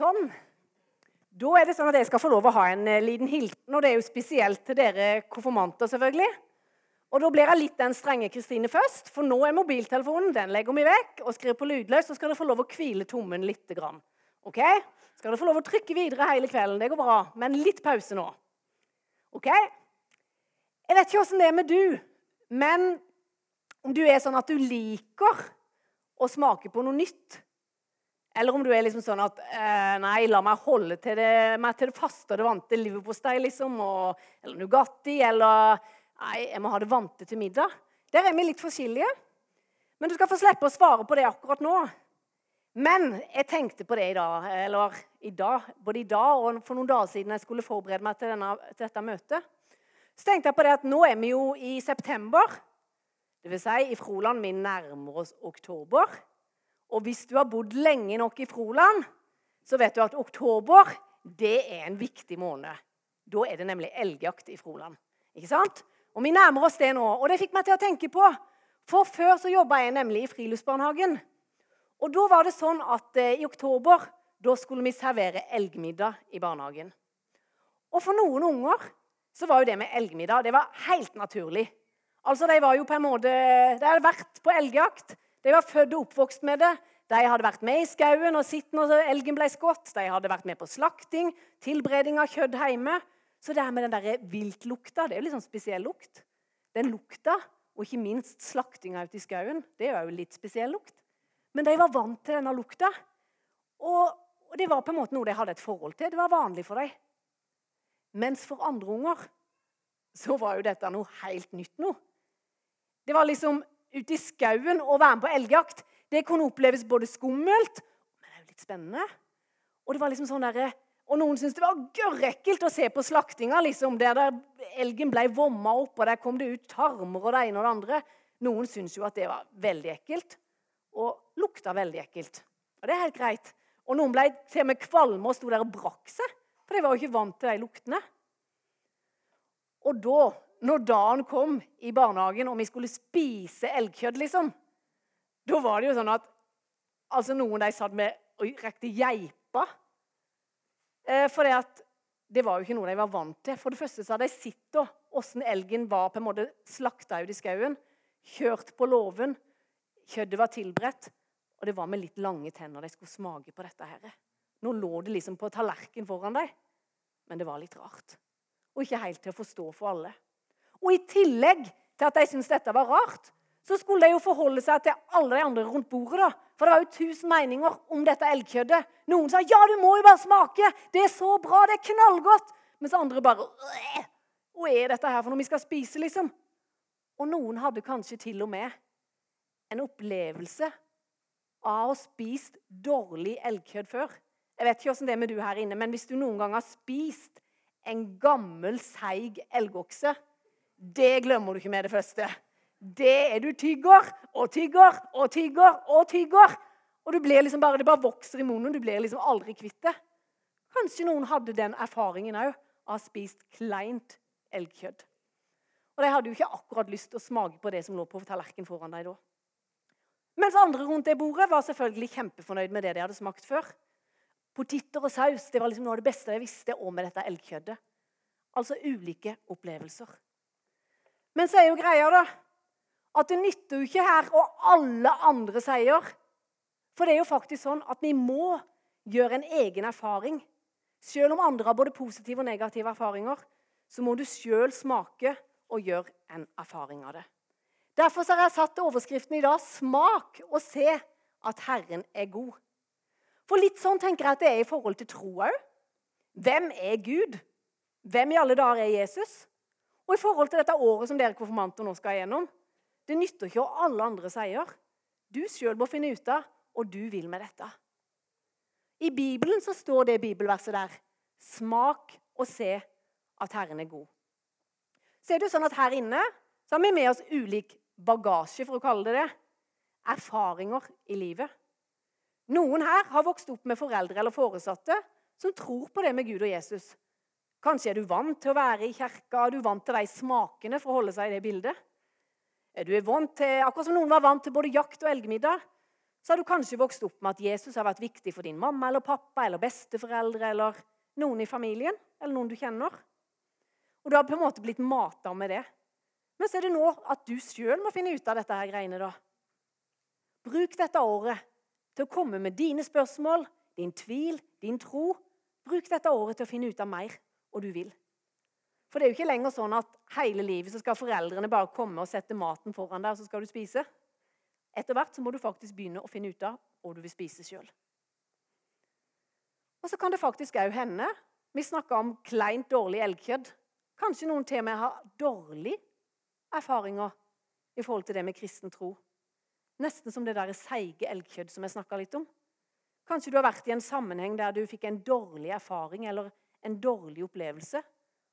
Sånn. Da er det sånn at jeg skal få lov å ha en eh, liten hilsen, og det er jo spesielt til dere konfirmanter, selvfølgelig. Og da blir jeg litt den strenge Kristine først, for nå er mobiltelefonen den legger vi vekk og skriver på lydløs, så skal dere få lov å hvile tommen litt. Grann. Ok? Skal dere få lov å trykke videre hele kvelden. Det går bra. Men litt pause nå. Ok? Jeg vet ikke åssen det er med du, men om du er sånn at du liker å smake på noe nytt eller om du er liksom sånn at eh, Nei, la meg holde til det, meg til det faste og det vante liverpostei, liksom. Og, eller Nugatti. Eller Nei, jeg må ha det vante til middag. Der er vi litt forskjellige. Men du skal få slippe å svare på det akkurat nå. Men jeg tenkte på det i dag, eller i dag, både i dag og for noen dager siden jeg skulle forberede meg til, denne, til dette møtet. Så tenkte jeg på det at nå er vi jo i september. Vil si, i Froland vi nærmer oss oktober. Og hvis du har bodd lenge nok i Froland, så vet du at oktober det er en viktig måned. Da er det nemlig elgjakt i Froland. Ikke sant? Og Vi nærmer oss det nå. Og det fikk meg til å tenke på. For før så jobba jeg nemlig i friluftsbarnehagen. Og da var det sånn at eh, i oktober da skulle vi servere elgmiddag i barnehagen. Og for noen unger så var jo det med elgmiddag det var helt naturlig. Altså, De var jo på en måte, de hadde vært på elgjakt. De var født og oppvokst med det. De hadde vært med i skauen og sett når elgen ble skutt. De hadde vært med på slakting, tilberedning av kjøtt hjemme. Så det her med den der viltlukta det er jo litt sånn spesiell lukt. Den lukta, og ikke minst slaktinga ute i skauen, det er jo litt spesiell lukt. Men de var vant til denne lukta. Og, og det var på en måte noe de hadde et forhold til. Det var vanlig for dem. Mens for andre unger så var jo dette noe helt nytt nå. Det var liksom ute i skauen og være med på elgjakt, det kunne oppleves både skummelt men det er jo litt spennende. Og det var liksom sånn der, og noen syntes det var gørrekkelt å se på slaktinga. Liksom, der, der elgen ble vomma opp, og der kom det ut tarmer og det ene og det andre. Noen syntes jo at det var veldig ekkelt, og lukta veldig ekkelt. Og det er helt greit. Og noen ble til og med kvalme og sto der og brakk seg, for de var jo ikke vant til de luktene. Og da når dagen kom i barnehagen og vi skulle spise elgkjøtt, liksom, da var det jo sånn at altså noen de satt med og rekte geipa. Eh, for det, at, det var jo ikke noe de var vant til. For det første så hadde de sett åssen elgen var på en måte slakta ut i skauen. Kjørt på låven. Kjøttet var tilberedt. Og det var med litt lange tenner de skulle smake på dette. her. Nå lå det liksom på tallerken foran dem. Men det var litt rart. Og ikke helt til å forstå for alle. Og i tillegg til at de syntes dette var rart, så skulle de jo forholde seg til alle de andre rundt bordet. da. For det var jo tusen meninger om dette elgkjøttet. Noen sa ja, du må jo bare smake. Det er så bra, det er knallgodt. Mens andre bare Hva er dette her for noe vi skal spise, liksom? Og noen hadde kanskje til og med en opplevelse av å ha spist dårlig elgkjøtt før. Jeg vet ikke åssen det er med du her inne, men hvis du noen gang har spist en gammel, seig elgokse det glemmer du ikke med det første. Det er du tygger og tygger og tygger og tygger. Og du blir liksom bare, det bare vokser i munnen. Du blir liksom aldri kvitt det. Kanskje noen hadde den erfaringen òg av å ha spist kleint elgkjøtt. Og de hadde jo ikke akkurat lyst til å smake på det som lå på tallerkenen foran dem da. Mens andre rundt det bordet var selvfølgelig kjempefornøyd med det de hadde smakt før. Poteter og saus det var liksom noe av det beste jeg visste om med dette elgkjøttet. Altså ulike opplevelser. Men så er jo greia da, at det nytter jo ikke her og alle andre sier. For det er jo faktisk sånn at vi må gjøre en egen erfaring. Selv om andre har både positive og negative erfaringer, så må du sjøl smake og gjøre en erfaring av det. Derfor har jeg satt overskriften i dag 'Smak og se at Herren er god'. For litt sånn tenker jeg at det er i forhold til tro òg. Hvem er Gud? Hvem i alle dager er Jesus? Og i forhold til dette året som dere konfirmanter nå skal igjennom, det nytter ikke hva alle andre sier. Du sjøl må finne ut av hva du vil med dette. I Bibelen så står det bibelverset der. Smak og se at Herren er god. Så er det sånn at Her inne så har vi med oss ulik bagasje, for å kalle det det. Erfaringer i livet. Noen her har vokst opp med foreldre eller foresatte som tror på det med Gud og Jesus. Kanskje er du vant til å være i kirka, er du vant til de smakene for å holde seg i det bildet. Er du vant til, Akkurat som noen var vant til både jakt og elgmiddag, så har du kanskje vokst opp med at Jesus har vært viktig for din mamma eller pappa eller besteforeldre eller noen i familien eller noen du kjenner. Og du har på en måte blitt mata med det. Men så er det nå at du sjøl må finne ut av dette her greiene. da. Bruk dette året til å komme med dine spørsmål, din tvil, din tro. Bruk dette året til å finne ut av mer, og du vil. For det er jo ikke lenger sånn at hele livet så skal foreldrene bare komme og sette maten foran deg, og så skal du spise. Etter hvert så må du faktisk begynne å finne ut av hva du vil spise sjøl. Og så kan det faktisk òg hende Vi snakka om kleint, dårlig elgkjøtt. Kanskje noen til og med har dårlige erfaringer i forhold til det med kristen tro. Nesten som det der seige elgkjøtt som jeg snakka litt om. Kanskje du har vært i en sammenheng der du fikk en dårlig erfaring eller en dårlig opplevelse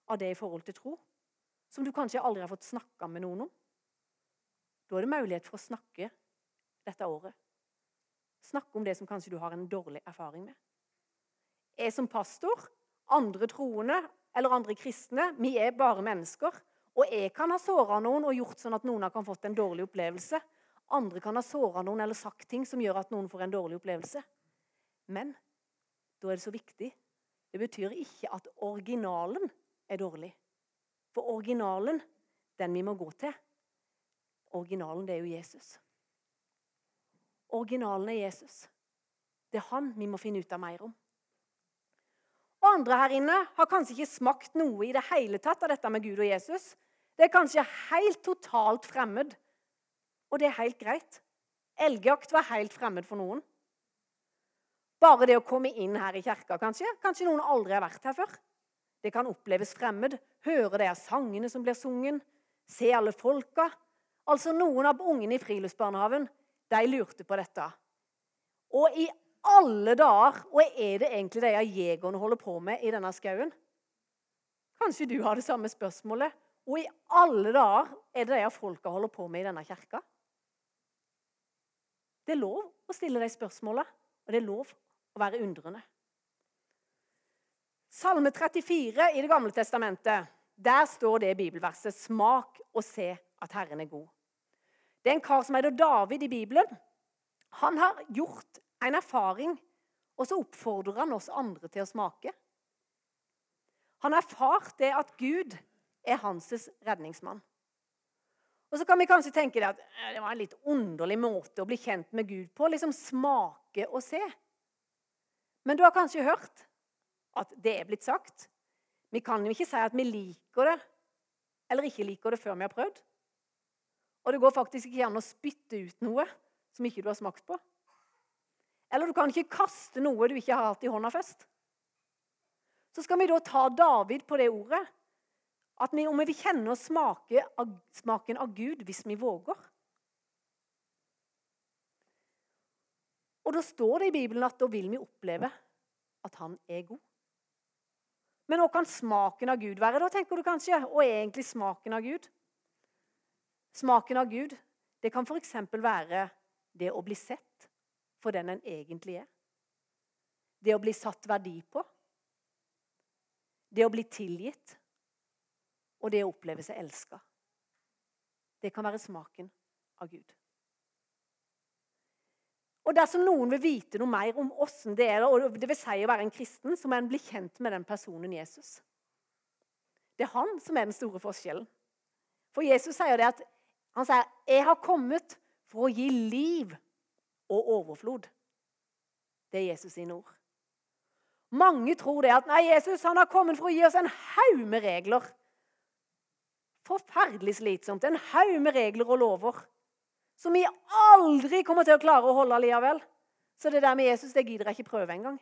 av det i forhold til tro, som du kanskje aldri har fått snakka med noen om. Da er det mulighet for å snakke dette året. Snakke om det som kanskje du har en dårlig erfaring med. Jeg som pastor, andre troende eller andre kristne, vi er bare mennesker. Og jeg kan ha såra noen og gjort sånn at noen har fått en dårlig opplevelse. Andre kan ha såra noen eller sagt ting som gjør at noen får en dårlig opplevelse. Men da er det så viktig. Det betyr ikke at originalen er dårlig. For originalen, den vi må gå til, originalen det er jo Jesus. Originalen er Jesus. Det er han vi må finne ut av mer om. Og andre her inne har kanskje ikke smakt noe i det hele tatt av dette med Gud og Jesus. Det er kanskje helt totalt fremmed. Og det er helt greit. Elgjakt var helt fremmed for noen. Bare det å komme inn her i kirka, kanskje. Kanskje noen aldri har vært her før. Det kan oppleves fremmed. Høre de sangene som blir sungen. Se alle folka. Altså Noen av ungene i friluftsbarnehagen de lurte på dette. Og i alle dager hva er det egentlig de jegerne holder på med i denne skauen? Kanskje du har det samme spørsmålet. Og i alle dager er det de folka holder på med i denne kirka? Det er lov å stille de spørsmåla, og det er lov å være undrende. Salme 34 i Det gamle testamentet, der står det bibelverset 'Smak og se at Herren er god'. Det er en kar som heter David i Bibelen. Han har gjort en erfaring, og så oppfordrer han oss andre til å smake. Han har erfart det at Gud er hans redningsmann. Og så kan vi kanskje tenke det at det var en litt underlig måte å bli kjent med Gud på. Liksom smake og se. Men du har kanskje hørt at det er blitt sagt. Vi kan jo ikke si at vi liker det eller ikke liker det før vi har prøvd. Og det går faktisk ikke an å spytte ut noe som ikke du har smakt på. Eller du kan ikke kaste noe du ikke har hatt i hånda først. Så skal vi da ta David på det ordet at vi, om vi vil kjenne og smake av, smaken av Gud hvis vi våger. Og Da står det i Bibelen at da vil vi oppleve at han er god. Men hva kan smaken av Gud være, da, tenker du kanskje? Og egentlig smaken av Gud? Smaken av Gud det kan f.eks. være det å bli sett for den en egentlig er. Det å bli satt verdi på. Det å bli tilgitt og det å oppleve seg elska. Det kan være smaken av Gud. Og Dersom noen vil vite noe mer om åssen det er og det vil si å være en kristen, så må en bli kjent med den personen Jesus. Det er han som er den store forskjellen. For Jesus sier det at han sier, 'Jeg har kommet for å gi liv og overflod'. Det er Jesus sine ord. Mange tror det at nei, Jesus han har kommet for å gi oss en haug med regler forferdelig slitsomt. En haug med regler og lover som vi aldri kommer til å klare å holde likevel. Så det der med Jesus det gidder jeg ikke prøve engang.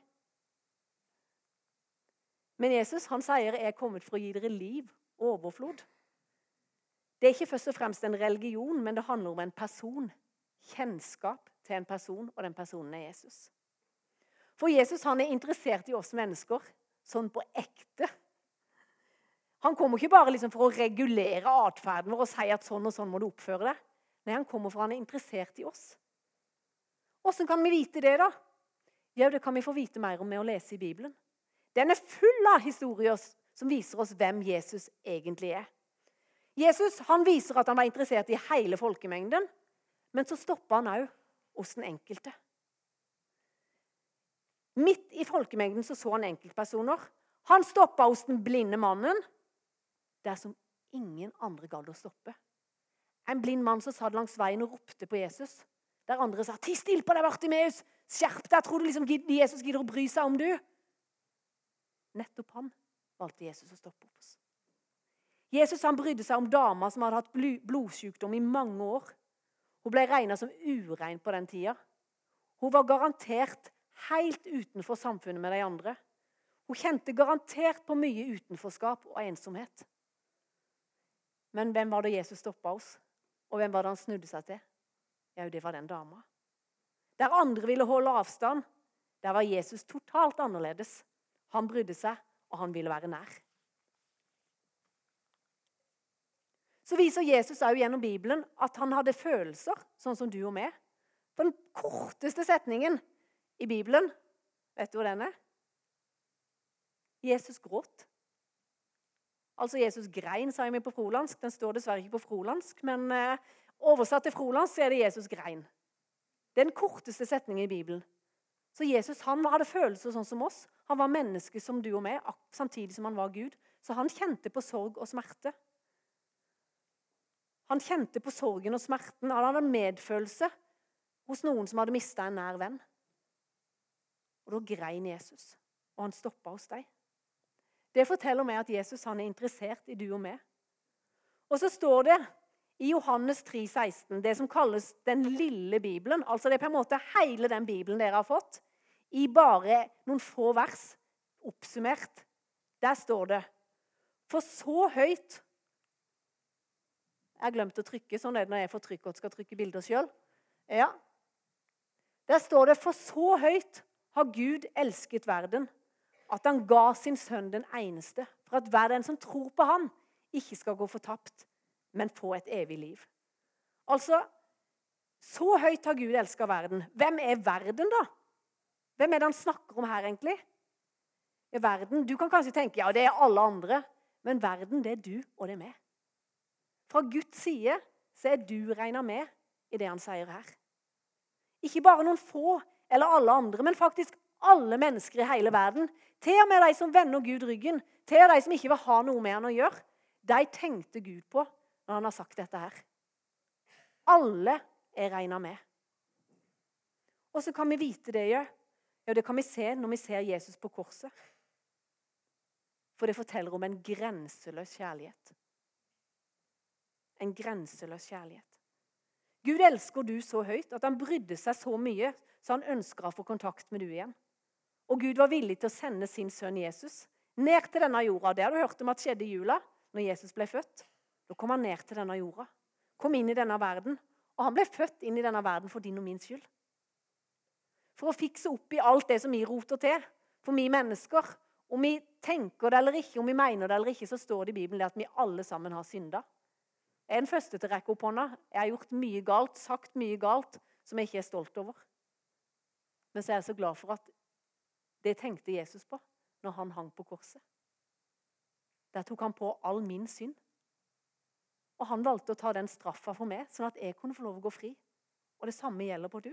Men Jesus han sier er kommet for å gi dere liv overflod'. Det er ikke først og fremst en religion, men det handler om en person. Kjennskap til en person, og den personen er Jesus. For Jesus han er interessert i oss mennesker sånn på ekte. Han kommer ikke bare liksom for å regulere atferden vår og si at sånn og sånn må du oppføre deg. Nei, han kommer for han er interessert i oss. Åssen kan vi vite det, da? Jo, det kan vi få vite mer om med å lese i Bibelen. Den er full av historier som viser oss hvem Jesus egentlig er. Jesus han viser at han var interessert i hele folkemengden, men så stoppa han òg hos den enkelte. Midt i folkemengden så, så han enkeltpersoner. Han stoppa hos den blinde mannen der som ingen andre gadd å stoppe. En blind mann som satt langs veien og ropte på Jesus. Der andre sa 'Ti stille på deg, Bartimeus! Skjerp deg! Tror du liksom Jesus gidder å bry seg om du?' Nettopp han valgte Jesus å stoppe opp hos. Jesus han brydde seg om dama som hadde hatt blodsykdom i mange år. Hun ble regna som urein på den tida. Hun var garantert helt utenfor samfunnet med de andre. Hun kjente garantert på mye utenforskap og ensomhet. Men hvem var det Jesus stoppa hos? Og hvem var det han snudde seg til? Ja, det var den dama. Der andre ville holde avstand, der var Jesus totalt annerledes. Han brydde seg, og han ville være nær. Så viser Jesus også gjennom Bibelen at han hadde følelser, sånn som du og meg. Den korteste setningen i Bibelen, vet du hvor den er? Jesus gråt. Altså Jesus grein, sa vi på frolandsk. Den står dessverre ikke på frolandsk, men eh, oversatt til frolandsk er det Jesus grein. Det er den korteste setningen i Bibelen. Så Jesus han hadde følelser sånn som oss. Han var menneske som du og meg, samtidig som han var Gud. Så han kjente på sorg og smerte. Han kjente på sorgen og smerten. Han hadde en medfølelse hos noen som hadde mista en nær venn. Og da grein Jesus, og han stoppa hos deg. Det forteller meg at Jesus er interessert i du og meg. Og så står det i Johannes 3, 16, det som kalles den lille Bibelen. altså Det er på en måte hele den Bibelen dere har fått, i bare noen få vers oppsummert. Der står det For så høyt Jeg har glemt å trykke. Sånn er det når jeg får trykk og skal trykke bilder sjøl. Ja. Der står det For så høyt har Gud elsket verden at han ga sin sønn den eneste, for at hver den som tror på han, ikke skal gå fortapt, men få et evig liv. Altså, så høyt har Gud elska verden. Hvem er verden, da? Hvem er det han snakker om her, egentlig? Er verden, Du kan kanskje tenke ja, det er alle andre, men verden, det er du, og det er meg. Fra Guds side så er du regna med i det han sier her. Ikke bare noen få eller alle andre, men faktisk alle mennesker i hele verden. Til og med de som vender Gud ryggen, til og med de som ikke vil ha noe med han å gjøre. De tenkte Gud på når han har sagt dette her. Alle er regna med. Og så kan vi vite det, ja. ja. Det kan vi se når vi ser Jesus på korset. For det forteller om en grenseløs kjærlighet. En grenseløs kjærlighet. Gud elsker du så høyt at han brydde seg så mye så han ønsker å få kontakt med du igjen. Og Gud var villig til å sende sin sønn Jesus ned til denne jorda. Det har du hørt om at skjedde i jula, når Jesus ble født. Da kom han ned til denne jorda, kom inn i denne verden. Og han ble født inn i denne verden for din og min skyld. For å fikse opp i alt det som vi roter til, for vi mennesker. Om vi tenker det eller ikke, om vi mener det eller ikke, så står det i Bibelen at vi alle sammen har synda. Jeg er den første til å rekke opp hånda. Jeg har gjort mye galt, sagt mye galt som jeg ikke er stolt over. Men så er jeg så glad for at det tenkte Jesus på når han hang på korset. Der tok han på all min synd. Og han valgte å ta den straffa for meg, sånn at jeg kunne få lov å gå fri. Og det samme gjelder på du.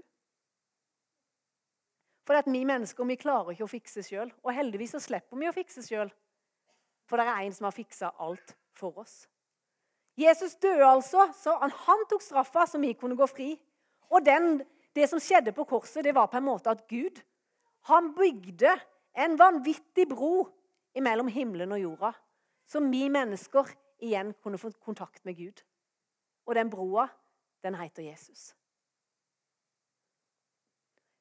For at vi mennesker vi klarer ikke å fikse sjøl. Og heldigvis så slipper vi å fikse sjøl. For det er en som har fiksa alt for oss. Jesus døde altså, så han tok straffa så vi kunne gå fri. Og den, det som skjedde på korset, det var på en måte at Gud han bygde en vanvittig bro mellom himmelen og jorda, så vi mennesker igjen kunne få kontakt med Gud. Og den broa, den heter Jesus.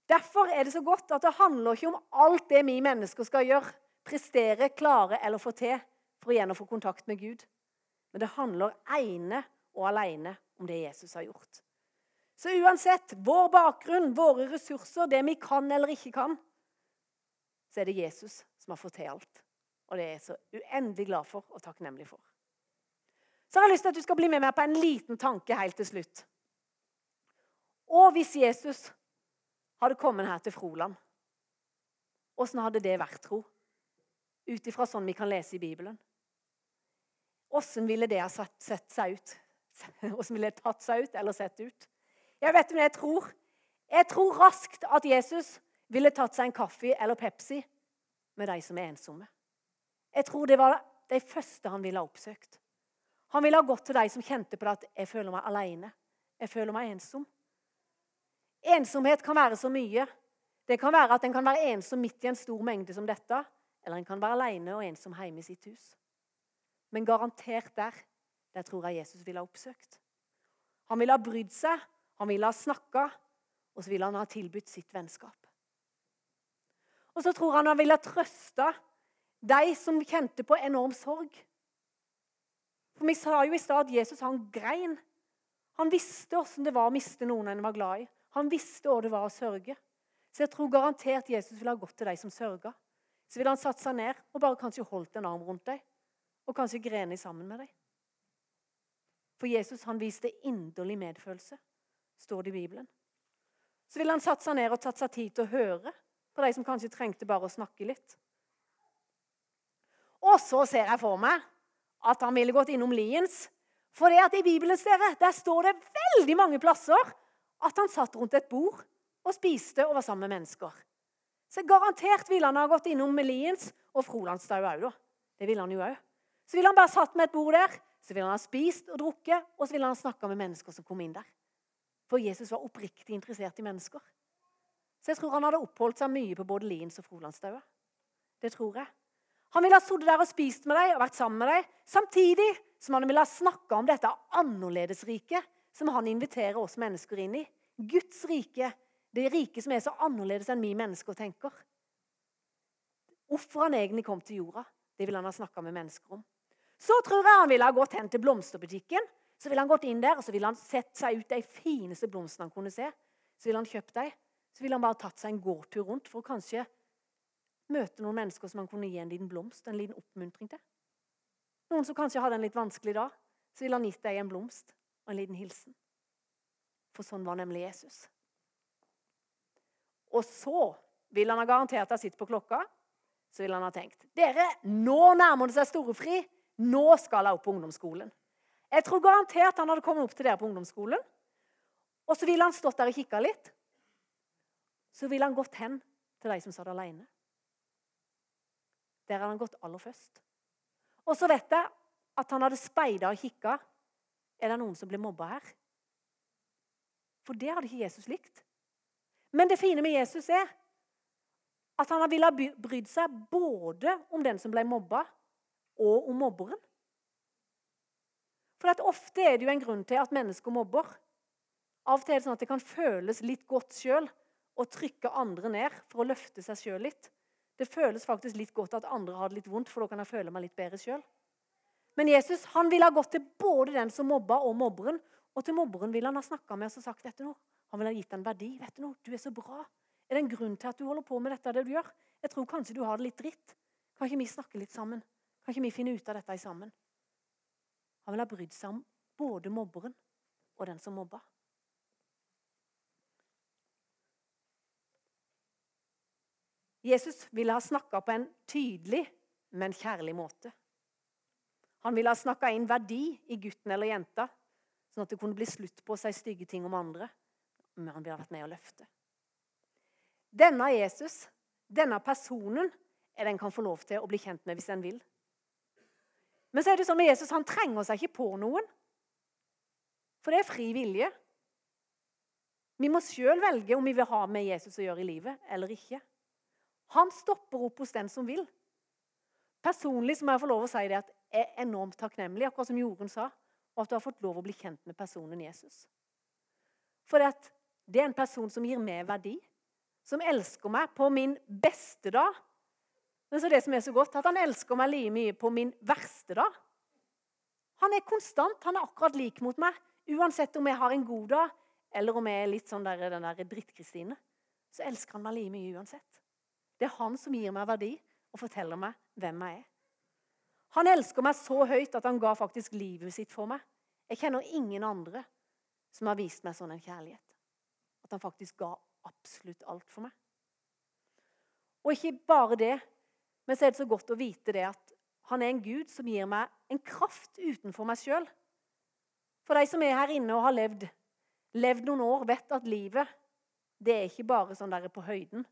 Derfor er det så godt at det handler ikke om alt det vi mennesker skal gjøre, prestere, klare eller få til for igjen å få kontakt med Gud. Men det handler ene og alene om det Jesus har gjort. Så uansett vår bakgrunn, våre ressurser, det vi kan eller ikke kan, så er det Jesus som har fått til alt. Og det er jeg så uendelig glad for og takknemlig for. Så jeg har lyst til at du skal bli med meg på en liten tanke helt til slutt. Og hvis Jesus hadde kommet her til Froland, åssen hadde det vært, tro? Ut ifra sånn vi kan lese i Bibelen. Åssen ville det ha sett, sett seg ut? Åssen ville det tatt seg ut eller sett ut? Jeg vet men jeg tror Jeg tror raskt at Jesus ville tatt seg en kaffe eller Pepsi med de som er ensomme. Jeg tror det var de første han ville ha oppsøkt. Han ville ha gått til de som kjente på det at 'jeg føler meg alene'. Jeg føler meg ensom. Ensomhet kan være så mye. Det kan være at en kan være ensom midt i en stor mengde som dette, eller en kan være alene og ensom hjemme i sitt hus. Men garantert der, der tror jeg Jesus ville ha oppsøkt. Han ville ha brydd seg, han ville ha snakka, og så ville han ha tilbudt sitt vennskap. Og så tror han han ville ha trøsta de som kjente på enorm sorg. For Vi sa jo i stad at Jesus han grein. Han visste åssen det var å miste noen en var glad i. Han visste hva det var å sørge. Så jeg tror garantert Jesus ville ha gått til de som sørga. Så ville han satt seg ned og bare kanskje holdt en arm rundt dem. Og kanskje grene sammen med dem. For Jesus han viste inderlig medfølelse, står det i Bibelen. Så ville han satt seg ned og tatt seg tid til å høre på de som kanskje trengte bare å snakke litt. Og så ser jeg for meg at han ville gått innom Liens. For det at i Bibelen dere, der står det veldig mange plasser at han satt rundt et bord og spiste og var sammen med mennesker. Så garantert ville han ha gått innom Liens og Frolandstad òg, da. Det ville han jo òg. Så ville han bare satt med et bord der, så ville han ha spist og drukket, og så ville han ha snakka med mennesker som kom inn der. For Jesus var oppriktig interessert i mennesker. Så jeg tror han hadde oppholdt seg mye på både Liens og Frolandstaua. Det tror jeg. Han ville ha sittet der og spist med deg og vært sammen med deg, samtidig som han ville ha snakka om dette annerledesriket som han inviterer oss mennesker inn i. Guds rike, det riket som er så annerledes enn vi mennesker tenker. Hvorfor han egentlig kom til jorda, det ville han ha snakka med mennesker om. Så tror jeg han ville ha gått hen til blomsterbutikken. Så ville han gått inn der og så ville han sett seg ut de fineste blomstene han kunne se. Så ville han kjøpt dem. Så ville han bare tatt seg en gåtur rundt for å kanskje møte noen mennesker som han kunne gi en liten blomst, en liten oppmuntring til. Noen som kanskje hadde en litt vanskelig dag, så ville han gitt deg en blomst og en liten hilsen. For sånn var nemlig Jesus. Og så ville han ha garantert ha sittet på klokka. Så ville han ha tenkt dere, nå nærmer det seg storefri. Nå skal jeg opp på ungdomsskolen. Jeg tror garantert han hadde kommet opp til dere på ungdomsskolen. Og så ville han stått der og kikka litt. Så ville han gått hen til de som satt alene. Der hadde han gått aller først. Og så vet jeg at han hadde speida og kikka. Er det noen som blir mobba her? For det hadde ikke Jesus likt. Men det fine med Jesus er at han ville ha brydd seg både om den som ble mobba, og om mobberen. For ofte er det jo en grunn til at mennesker mobber. Av og til er det sånn at det kan føles litt godt sjøl å trykke andre ned for å løfte seg sjøl litt. Det føles faktisk litt godt at andre har det litt vondt, for da kan jeg føle meg litt bedre sjøl. Men Jesus han ville ha gått til både den som mobba, og mobberen. Og til mobberen ville han ha snakka med oss og sagt vet du noe? Han ville ha gitt en verdi. vet Du noe? Du er så bra. Er det en grunn til at du holder på med dette? det du gjør? Jeg tror kanskje du har det litt dritt. Kan ikke vi snakke litt sammen? Kan ikke vi finne ut av dette sammen? Han ville ha brydd seg om både mobberen og den som mobba. Jesus ville ha snakka på en tydelig, men kjærlig måte. Han ville ha snakka inn verdi i gutten eller jenta, sånn at det kunne bli slutt på å si stygge ting om andre. Men han ville ha vært med å løfte. Denne Jesus, denne personen, er den kan få lov til å bli kjent med hvis en vil. Men så er det sånn med Jesus, han trenger seg ikke på noen. For det er fri vilje. Vi må sjøl velge om vi vil ha med Jesus å gjøre i livet eller ikke. Han stopper opp hos den som vil. Personlig så må jeg få lov å si det at jeg er enormt takknemlig, akkurat som Jorunn sa, og at du har fått lov å bli kjent med personen Jesus. For det, det er en person som gir meg verdi, som elsker meg på min beste dag. Men så det som er så godt, at han elsker meg like mye på min verste dag. Han er konstant. Han er akkurat lik mot meg. Uansett om jeg har en god dag, eller om jeg er litt sånn der, den der dritt-Kristine, så elsker han meg like mye uansett. Det er han som gir meg verdi og forteller meg hvem jeg er. Han elsker meg så høyt at han ga faktisk livet sitt for meg. Jeg kjenner ingen andre som har vist meg sånn en kjærlighet. At han faktisk ga absolutt alt for meg. Og ikke bare det, men så er det så godt å vite det at han er en Gud som gir meg en kraft utenfor meg sjøl. For de som er her inne og har levd, levd noen år, vet at livet det er ikke bare sånn der på høyden.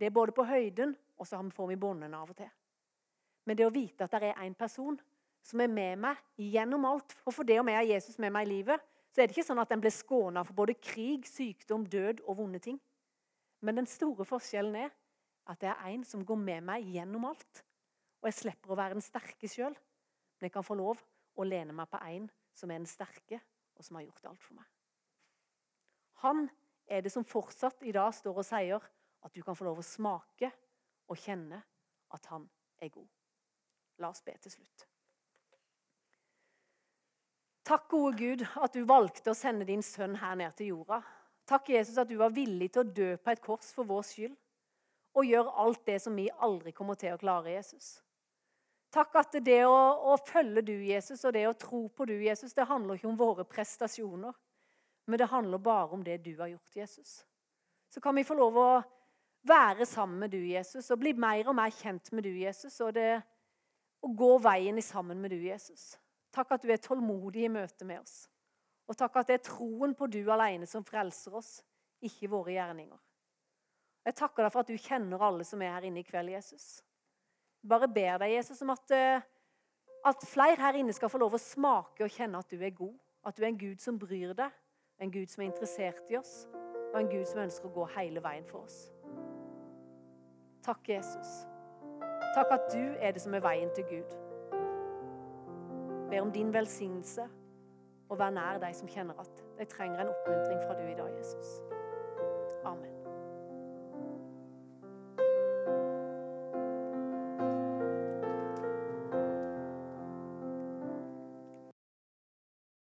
Det er både på høyden, og så får vi båndene av og til. Men det å vite at det er én person som er med meg gjennom alt Og for det om jeg har Jesus med meg i livet, så er det ikke sånn at en blir skåna for både krig, sykdom, død og vonde ting. Men den store forskjellen er at det er en som går med meg gjennom alt. Og jeg slipper å være den sterke sjøl, men jeg kan få lov å lene meg på en som er den sterke, og som har gjort alt for meg. Han er det som fortsatt i dag står og sier at du kan få lov å smake og kjenne at han er god. La oss be til slutt. Takk, gode Gud, at du valgte å sende din sønn her ned til jorda. Takk, Jesus, at du var villig til å dø på et kors for vår skyld. Og gjør alt det som vi aldri kommer til å klare, Jesus. Takk at det å, å følge du, Jesus, og det å tro på du, Jesus, det handler ikke om våre prestasjoner. Men det handler bare om det du har gjort, Jesus. Så kan vi få lov å være sammen med du, Jesus, og bli mer og mer kjent med du, Jesus, og det å gå veien i sammen med du, Jesus. Takk at du er tålmodig i møte med oss. Og takk at det er troen på du alene som frelser oss, ikke våre gjerninger. Jeg takker deg for at du kjenner alle som er her inne i kveld, Jesus. Bare ber deg, Jesus, om at, eh, at flere her inne skal få lov å smake og kjenne at du er god. At du er en Gud som bryr deg, en Gud som er interessert i oss, og en Gud som ønsker å gå hele veien for oss. Takk, Jesus. Takk at du er det som er veien til Gud. Ber om din velsignelse og vær nær de som kjenner at de trenger en oppmuntring fra du i dag, Jesus.